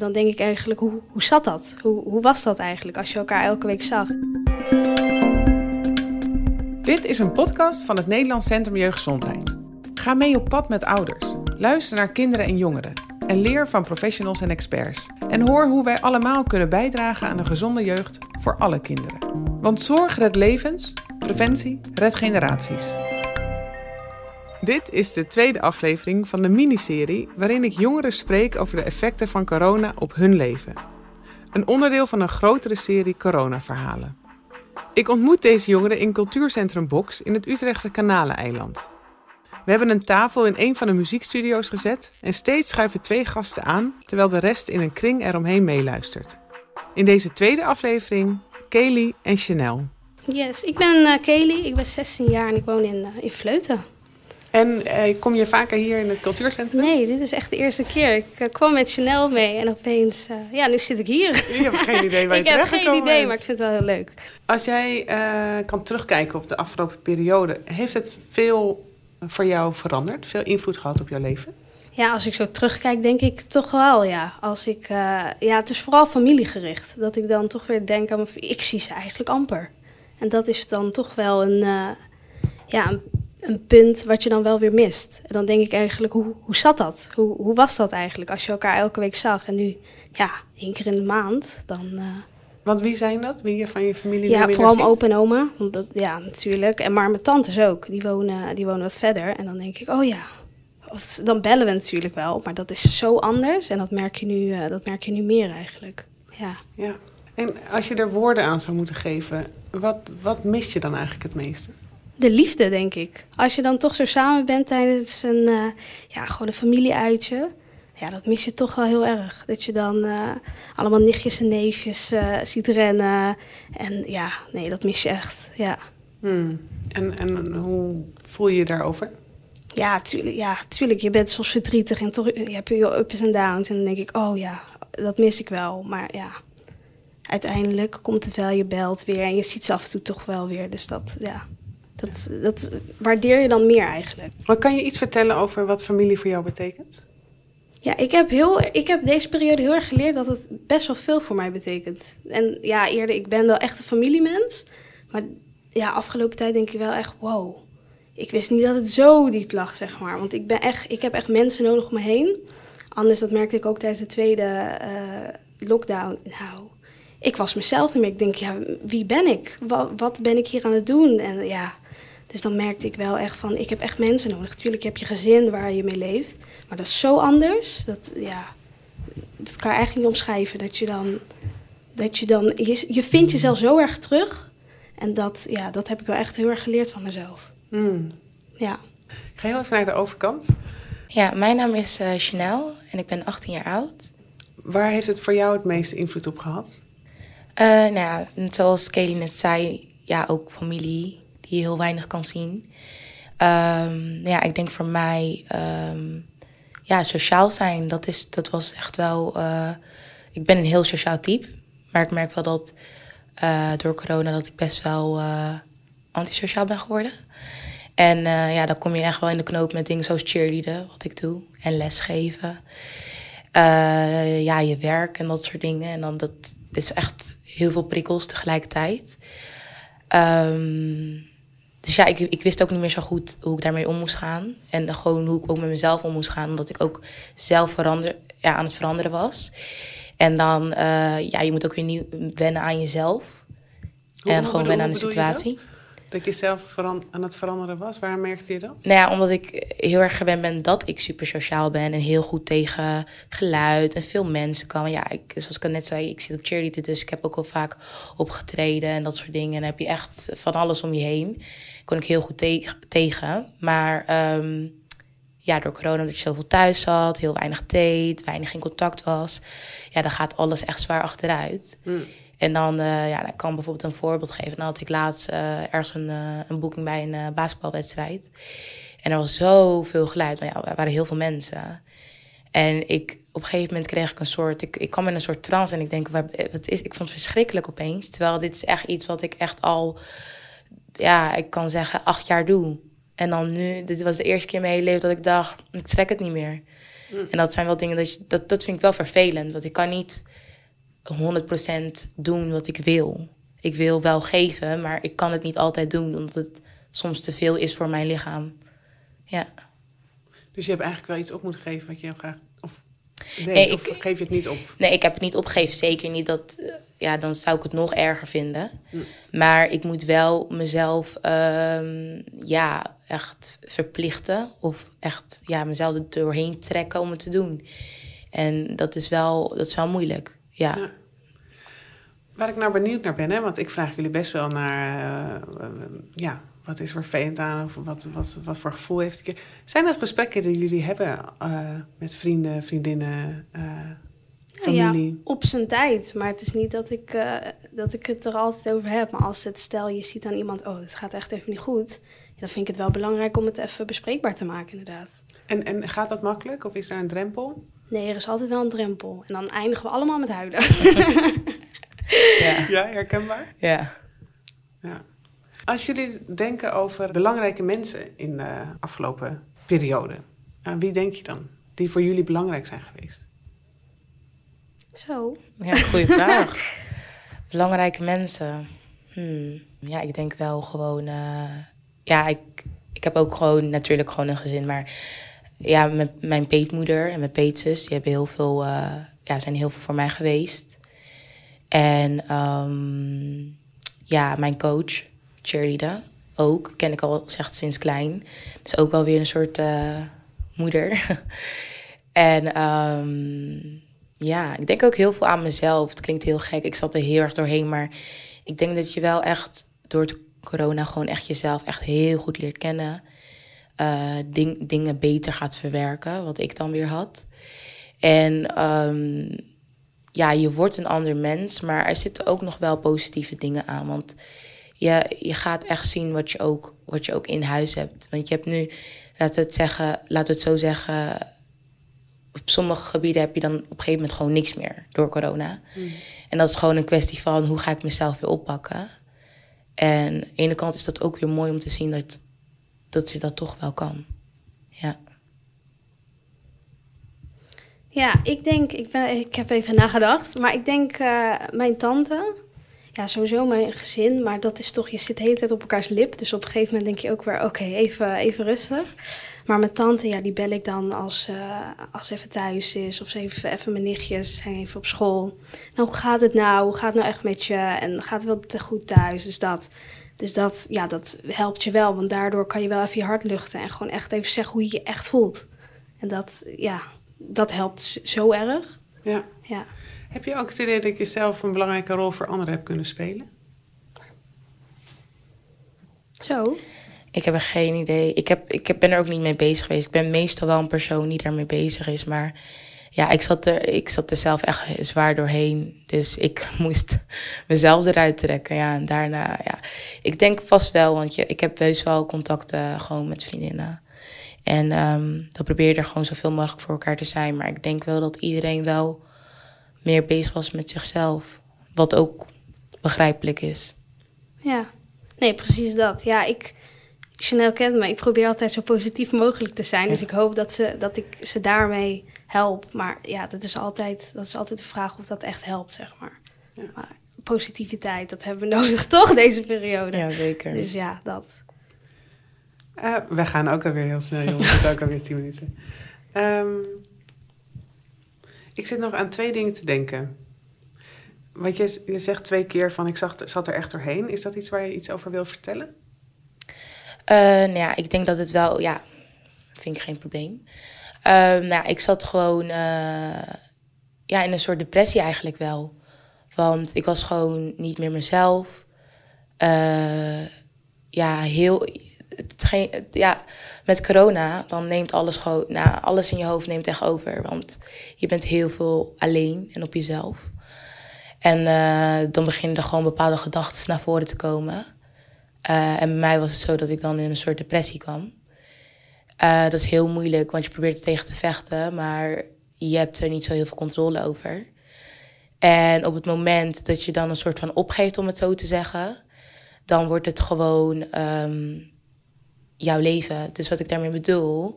Dan denk ik eigenlijk, hoe, hoe zat dat? Hoe, hoe was dat eigenlijk als je elkaar elke week zag? Dit is een podcast van het Nederlands Centrum Jeugdgezondheid. Ga mee op pad met ouders. Luister naar kinderen en jongeren. En leer van professionals en experts. En hoor hoe wij allemaal kunnen bijdragen aan een gezonde jeugd voor alle kinderen. Want zorg redt levens, preventie redt generaties. Dit is de tweede aflevering van de miniserie waarin ik jongeren spreek over de effecten van corona op hun leven. Een onderdeel van een grotere serie coronaverhalen. Ik ontmoet deze jongeren in cultuurcentrum Box in het Utrechtse Kanaleneiland. We hebben een tafel in een van de muziekstudio's gezet en steeds schuiven twee gasten aan terwijl de rest in een kring eromheen meeluistert. In deze tweede aflevering Kelly en Chanel. Yes, ik ben uh, Kelly, ik ben 16 jaar en ik woon in, uh, in Vleuten. En eh, kom je vaker hier in het cultuurcentrum? Nee, dit is echt de eerste keer. Ik uh, kwam met Chanel mee en opeens, uh, ja, nu zit ik hier. Je hebt geen idee waar je Ik heb geen idee, bent. maar ik vind het wel heel leuk. Als jij uh, kan terugkijken op de afgelopen periode, heeft het veel voor jou veranderd? Veel invloed gehad op jouw leven? Ja, als ik zo terugkijk, denk ik toch wel, ja. Als ik, ja, het is vooral familiegericht. Dat ik dan toch weer denk aan. Ik zie ze eigenlijk amper. En dat is dan toch wel een, ja, een, een, punt wat je dan wel weer mist. En dan denk ik eigenlijk, hoe, hoe zat dat? Hoe, hoe was dat eigenlijk als je elkaar elke week zag? En nu, ja, één keer in de maand, dan... Uh, want wie zijn dat? Wie van je familie? Ja, vooral mijn opa en oma. Want dat, ja, natuurlijk. En maar mijn tantes ook. Die wonen, die wonen wat verder. En dan denk ik, oh ja. Dan bellen we natuurlijk wel. Maar dat is zo anders. En dat merk je nu, uh, dat merk je nu meer eigenlijk. Ja. ja. En als je er woorden aan zou moeten geven, wat, wat mis je dan eigenlijk het meeste? De liefde, denk ik. Als je dan toch zo samen bent tijdens een, uh, ja, gewoon een familieuitje ja, dat mis je toch wel heel erg. Dat je dan uh, allemaal nichtjes en neefjes uh, ziet rennen. En ja, nee, dat mis je echt, ja. Hmm. En, en hoe voel je je daarover? Ja, tuurlijk, ja, tuurlijk. Je bent soms verdrietig en toch je hebt je ups en downs. En dan denk ik, oh ja, dat mis ik wel. Maar ja, uiteindelijk komt het wel, je belt weer. En je ziet ze af en toe toch wel weer. Dus dat, ja, dat, dat waardeer je dan meer eigenlijk. Maar kan je iets vertellen over wat familie voor jou betekent? Ja, ik heb, heel, ik heb deze periode heel erg geleerd dat het best wel veel voor mij betekent. En ja, eerder, ik ben wel echt een familiemens. Maar ja, afgelopen tijd denk ik wel echt, wow. Ik wist niet dat het zo diep lag, zeg maar. Want ik, ben echt, ik heb echt mensen nodig om me heen. Anders, dat merkte ik ook tijdens de tweede uh, lockdown. Nou, ik was mezelf niet meer. Ik denk, ja, wie ben ik? Wat, wat ben ik hier aan het doen? En ja, dus dan merkte ik wel echt van, ik heb echt mensen nodig. Tuurlijk heb je gezin waar je mee leeft. Maar dat is zo anders. Dat, ja, dat kan je eigenlijk niet omschrijven. Dat je dan, dat je dan, je, je vindt jezelf zo erg terug. En dat, ja, dat heb ik wel echt heel erg geleerd van mezelf. Mm. Ja. Ik ga heel even naar de overkant. Ja, mijn naam is uh, Chanel en ik ben 18 jaar oud. Waar heeft het voor jou het meeste invloed op gehad? Uh, nou ja, zoals Kelly net zei, ja, ook familie je heel weinig kan zien. Um, ja, ik denk voor mij, um, ja, sociaal zijn, dat, is, dat was echt wel. Uh, ik ben een heel sociaal type, maar ik merk wel dat uh, door corona dat ik best wel uh, antisociaal ben geworden. En ja, dan kom je echt wel in de knoop met dingen zoals cheerleaden, wat ik doe, en lesgeven. Ja, je werk en dat soort dingen. En dan dat is echt heel veel prikkels tegelijkertijd. Um, dus ja, ik, ik wist ook niet meer zo goed hoe ik daarmee om moest gaan. En gewoon hoe ik ook met mezelf om moest gaan. Omdat ik ook zelf verander, ja, aan het veranderen was. En dan, uh, ja, je moet ook weer nieuw wennen aan jezelf. Hoe, en hoe gewoon bedoel, wennen aan de situatie. Dat? je zelf aan het veranderen was? Waar merkte je dat? Nou ja, omdat ik heel erg gewend ben dat ik super sociaal ben. En heel goed tegen geluid en veel mensen kan. Ja, ik, zoals ik al net zei, ik zit op cheerleader. Dus ik heb ook al vaak opgetreden en dat soort dingen. En dan heb je echt van alles om je heen. Kon ik heel goed te tegen. Maar um, ja, door corona dat je zoveel thuis zat, heel weinig deed, weinig in contact was. Ja, dan gaat alles echt zwaar achteruit. Mm. En dan, uh, ja, dan kan ik bijvoorbeeld een voorbeeld geven. Dan had ik laatst uh, ergens een, uh, een boeking bij een basketbalwedstrijd. En er was zoveel geluid. Maar ja, er waren heel veel mensen. En ik, op een gegeven moment kreeg ik een soort... Ik, ik kwam in een soort trance en ik denk, wat is, ik vond het verschrikkelijk opeens. Terwijl dit is echt iets wat ik echt al, ja, ik kan zeggen, acht jaar doe. En dan nu, dit was de eerste keer in mijn hele leven dat ik dacht, ik trek het niet meer. En dat zijn wel dingen dat, je, dat dat vind ik wel vervelend. Want ik kan niet 100% doen wat ik wil. Ik wil wel geven, maar ik kan het niet altijd doen omdat het soms te veel is voor mijn lichaam. Ja. Dus je hebt eigenlijk wel iets op moeten geven wat je graag. Of, deed, Nee, of ik- geef je het niet op? Nee, ik heb het niet opgegeven. Zeker niet dat. eh, Ja, dan zou ik het nog erger vinden. Mm. Maar ik moet wel mezelf, ehm, ja, echt verplichten. Of echt, ja, mezelf er doorheen trekken om het te doen. En dat is wel, dat is wel moeilijk. Ja. Ja. Waar ik nou benieuwd naar ben, hè, want ik vraag jullie best wel naar. eh, ja, wat is er vervelend aan? Of wat, wat, wat voor gevoel heeft ik? Zijn dat gesprekken die jullie hebben eh, met vrienden, vriendinnen, eh, familie? Ja, op zijn tijd. Maar het is niet dat ik, dat ik het er altijd over heb. Maar als het stel je ziet aan iemand, oh, het gaat echt even niet goed. Dan vind ik het wel belangrijk om het even bespreekbaar te maken, inderdaad. En, en gaat dat makkelijk of is er een drempel? Nee, er is altijd wel een drempel. En dan eindigen we allemaal met huilen. Ja. Ja, herkenbaar. ja. Ja. Als jullie denken over belangrijke mensen in de afgelopen periode, aan wie denk je dan? Die voor jullie belangrijk zijn geweest? Zo. Ja, goede vraag. Belangrijke mensen. Hmm. Ja, ik denk wel gewoon. eh, ja, ik, ik heb ook gewoon natuurlijk gewoon een gezin, maar ja, met mijn peetmoeder en mijn peetzus, die hebben heel veel, eh, ja, zijn heel veel voor mij geweest. En ehm, ja, mijn coach, Cheerleader, ook, ken ik al zeg sinds klein. Dus ook wel weer een soort eh, moeder. en ehm, ja, ik denk ook heel veel aan mezelf. Het klinkt heel gek, ik zat er heel erg doorheen. Maar ik denk dat je wel echt door het corona gewoon echt jezelf echt heel goed leert kennen. Eh, ding, dingen beter gaat verwerken, wat ik dan weer had. En ehm, ja, je wordt een ander mens, maar er zitten ook nog wel positieve dingen aan. Want je, je gaat echt zien wat je, ook, wat je ook in huis hebt. Want je hebt nu, laten we het, zeggen, we het zo zeggen, op sommige gebieden heb je dan op een gegeven moment gewoon niks meer door corona. En dat is gewoon een kwestie van hoe ga ik mezelf weer oppakken. En aan de ene kant is dat ook weer mooi om te zien dat, dat je dat toch wel kan. Ja. Ja, ik denk, ik, ben, ik heb even nagedacht, maar ik denk eh, mijn tante, ja, sowieso mijn gezin, maar dat is toch, je zit de hele tijd op elkaars lip, dus op een gegeven moment denk je ook weer, oké, even, even rustig. Maar mijn tante, ja, die bel ik dan als, eh, als ze even thuis is, of ze even, even mijn nichtjes zijn even op school. Nou, hoe gaat het nou? Hoe gaat het nou echt met je? En gaat het wel goed thuis? Dus dat, dus dat, ja, dat helpt je wel, want daardoor kan je wel even je hart luchten en gewoon echt even zeggen hoe je je echt voelt. En dat, ja, dat helpt zo erg. Ja. Ja. Heb je ook het idee dat je zelf een belangrijke rol voor anderen hebt kunnen spelen? Zo. Ik heb er geen idee. Ik, heb, ik heb, ben er ook niet mee bezig geweest. Ik ben meestal wel een persoon die daarmee bezig is. Maar ja, ik zat, er, ik zat er zelf echt zwaar doorheen. Dus ik moest mezelf eruit trekken. Ja, en daarna, ja. Ik denk vast wel, want je, ik heb heus wel contacten gewoon met vriendinnen. En ehm, dan probeer je er gewoon zoveel mogelijk voor elkaar te zijn. Maar ik denk wel dat iedereen wel meer bezig was met zichzelf. Wat ook begrijpelijk is. Ja. Nee, precies dat. Ja, ik... Chanel kent me. Ik probeer altijd zo positief mogelijk te zijn. Dus ik hoop dat, ze, dat ik ze daarmee help. Maar ja, dat is, altijd, dat is altijd de vraag of dat echt helpt, zeg maar. Ja. Maar positiviteit, dat hebben we nodig, toch, deze periode? Ja, zeker. Dus ja, dat. Eh, we gaan ook alweer heel snel, jongens. Het is ook alweer tien minuten. Ehm, ik zit nog aan twee dingen te denken. Want je, je zegt twee keer van ik zag, zat er echt doorheen. Is dat iets waar je iets over wil vertellen? Eh, nou ja, ik denk dat het wel, ja, vind ik geen probleem. Ehm, nou, ja, ik zat gewoon eh, ja, in een soort depressie eigenlijk wel. Want ik was gewoon niet meer mezelf. Eh, ja, heel. Het, geen, ja, met corona, dan neemt alles gewoon. Nou, alles in je hoofd neemt echt over. Want je bent heel veel alleen en op jezelf. En dan beginnen er gewoon bepaalde gedachten naar voren te komen. Eh, en bij mij was het zo dat ik dan in een soort depressie kwam. Eh, dat is heel moeilijk, want je probeert er tegen te vechten, maar je hebt er niet zo heel veel controle over. En op het moment dat je dan een soort van opgeeft, om het zo te zeggen, dan wordt het gewoon, ehm, jouw leven. Dus wat ik daarmee bedoel,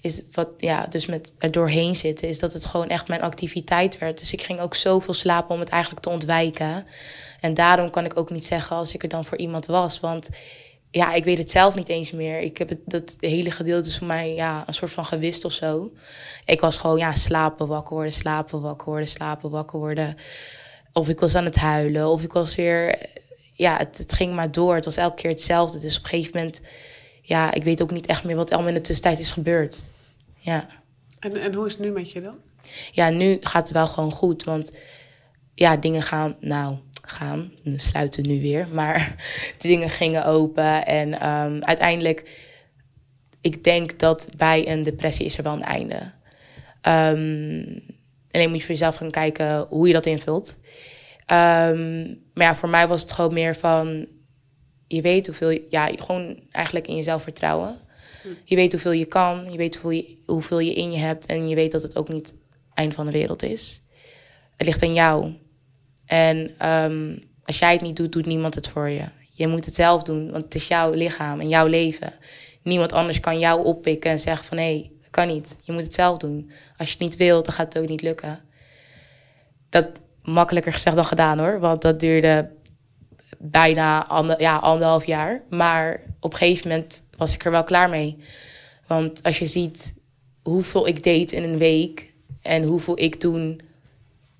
is wat, ja, dus met er doorheen zitten, is dat het gewoon echt mijn activiteit werd. Dus ik ging ook zoveel slapen om het eigenlijk te ontwijken. En daarom kan ik ook niet zeggen als ik er dan voor iemand was. Want ja, ik weet het zelf niet eens meer. Ik heb het, dat hele gedeelte is voor mij ja, een soort van gewist of zo. Ik was gewoon ja, slapen, wakker worden, slapen, wakker worden, slapen, wakker worden. Of ik was aan het huilen, of ik was weer... Ja, het, het ging maar door. Het was elke keer hetzelfde. Dus op een gegeven moment... Ja, ik weet ook niet echt meer wat allemaal in de tussentijd is gebeurd. Ja. En, en hoe is het nu met je dan? Ja, nu gaat het wel gewoon goed. Want ja, dingen gaan... Nou, gaan. We sluiten nu weer. Maar de dingen gingen open. En ehm, uiteindelijk, ik denk dat bij een depressie is er wel een einde. Um, alleen moet je voor jezelf gaan kijken hoe je dat invult. Um, maar ja, voor mij was het gewoon meer van... Je weet hoeveel... Ja, gewoon eigenlijk in jezelf vertrouwen. Je weet hoeveel je kan. Je weet hoeveel je, hoeveel je in je hebt. En je weet dat het ook niet het eind van de wereld is. Het ligt aan jou. En um, als jij het niet doet, doet niemand het voor je. Je moet het zelf doen, want het is jouw lichaam en jouw leven. Niemand anders kan jou oppikken en zeggen van... hé, hey, dat kan niet. Je moet het zelf doen. Als je het niet wilt, dan gaat het ook niet lukken. Dat makkelijker gezegd dan gedaan hoor. Want dat duurde bijna ander, ja, anderhalf jaar. Maar op een gegeven moment was ik er wel klaar mee. Want als je ziet hoeveel ik deed in een week... en hoeveel ik toen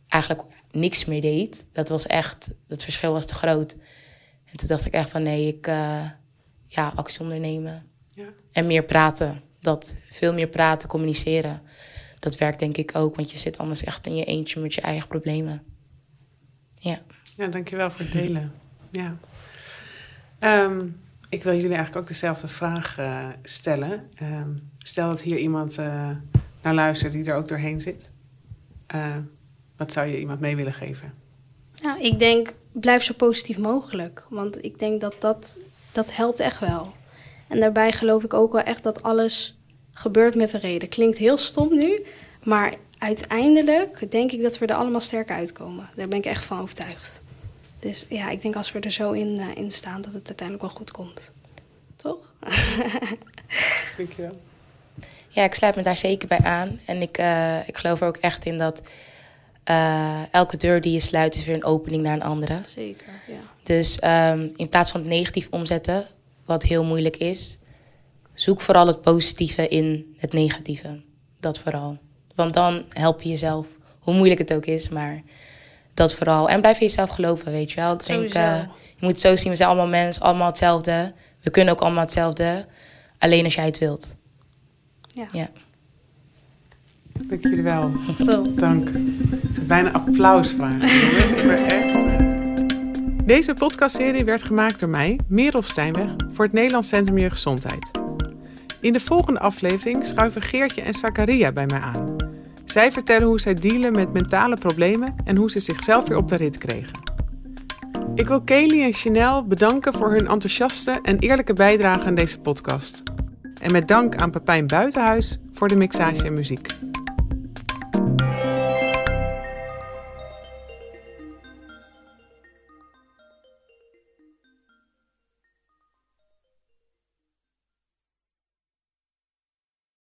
eigenlijk niks meer deed. Dat was echt, het verschil was te groot. En toen dacht ik echt van nee, ik uh, ja, actie ondernemen. Ja. En meer praten. Dat veel meer praten, communiceren. Dat werkt denk ik ook, want je zit anders echt in je eentje met je eigen problemen. Ja. Ja, dankjewel voor het delen. Ja. Um, ik wil jullie eigenlijk ook dezelfde vraag uh, stellen. Um, stel dat hier iemand uh, naar luistert die er ook doorheen zit. Uh, wat zou je iemand mee willen geven? Nou, ik denk, blijf zo positief mogelijk. Want ik denk dat dat, dat helpt echt wel. En daarbij geloof ik ook wel echt dat alles gebeurt met een reden. Klinkt heel stom nu, maar uiteindelijk denk ik dat we er allemaal sterker uitkomen. Daar ben ik echt van overtuigd. Dus ja, ik denk als we er zo in, uh, in staan, dat het uiteindelijk wel goed komt. Toch? Dankjewel. Ja, ik sluit me daar zeker bij aan. En ik, uh, ik geloof er ook echt in dat uh, elke deur die je sluit is weer een opening naar een andere. Zeker, ja. Dus um, in plaats van het negatief omzetten, wat heel moeilijk is, zoek vooral het positieve in het negatieve. Dat vooral. Want dan help je jezelf, hoe moeilijk het ook is, maar dat vooral. En blijf in jezelf geloven, weet je wel. Ik denk, uh, je moet het zo zien, we zijn allemaal mensen, allemaal hetzelfde. We kunnen ook allemaal hetzelfde, alleen als jij het wilt. Ja. ja. Dank jullie wel. Zo. Dank. Ik bijna applaus vragen. Jongens, ik ben echt... Deze podcastserie werd gemaakt door mij, Merel Stijnweg, voor het Nederlands Centrum Jeugdgezondheid. In de volgende aflevering schuiven Geertje en Zakaria bij mij aan. Zij vertellen hoe zij dealen met mentale problemen en hoe ze zichzelf weer op de rit kregen. Ik wil Kelly en Chanel bedanken voor hun enthousiaste en eerlijke bijdrage aan deze podcast. En met dank aan Pepijn Buitenhuis voor de mixage en muziek.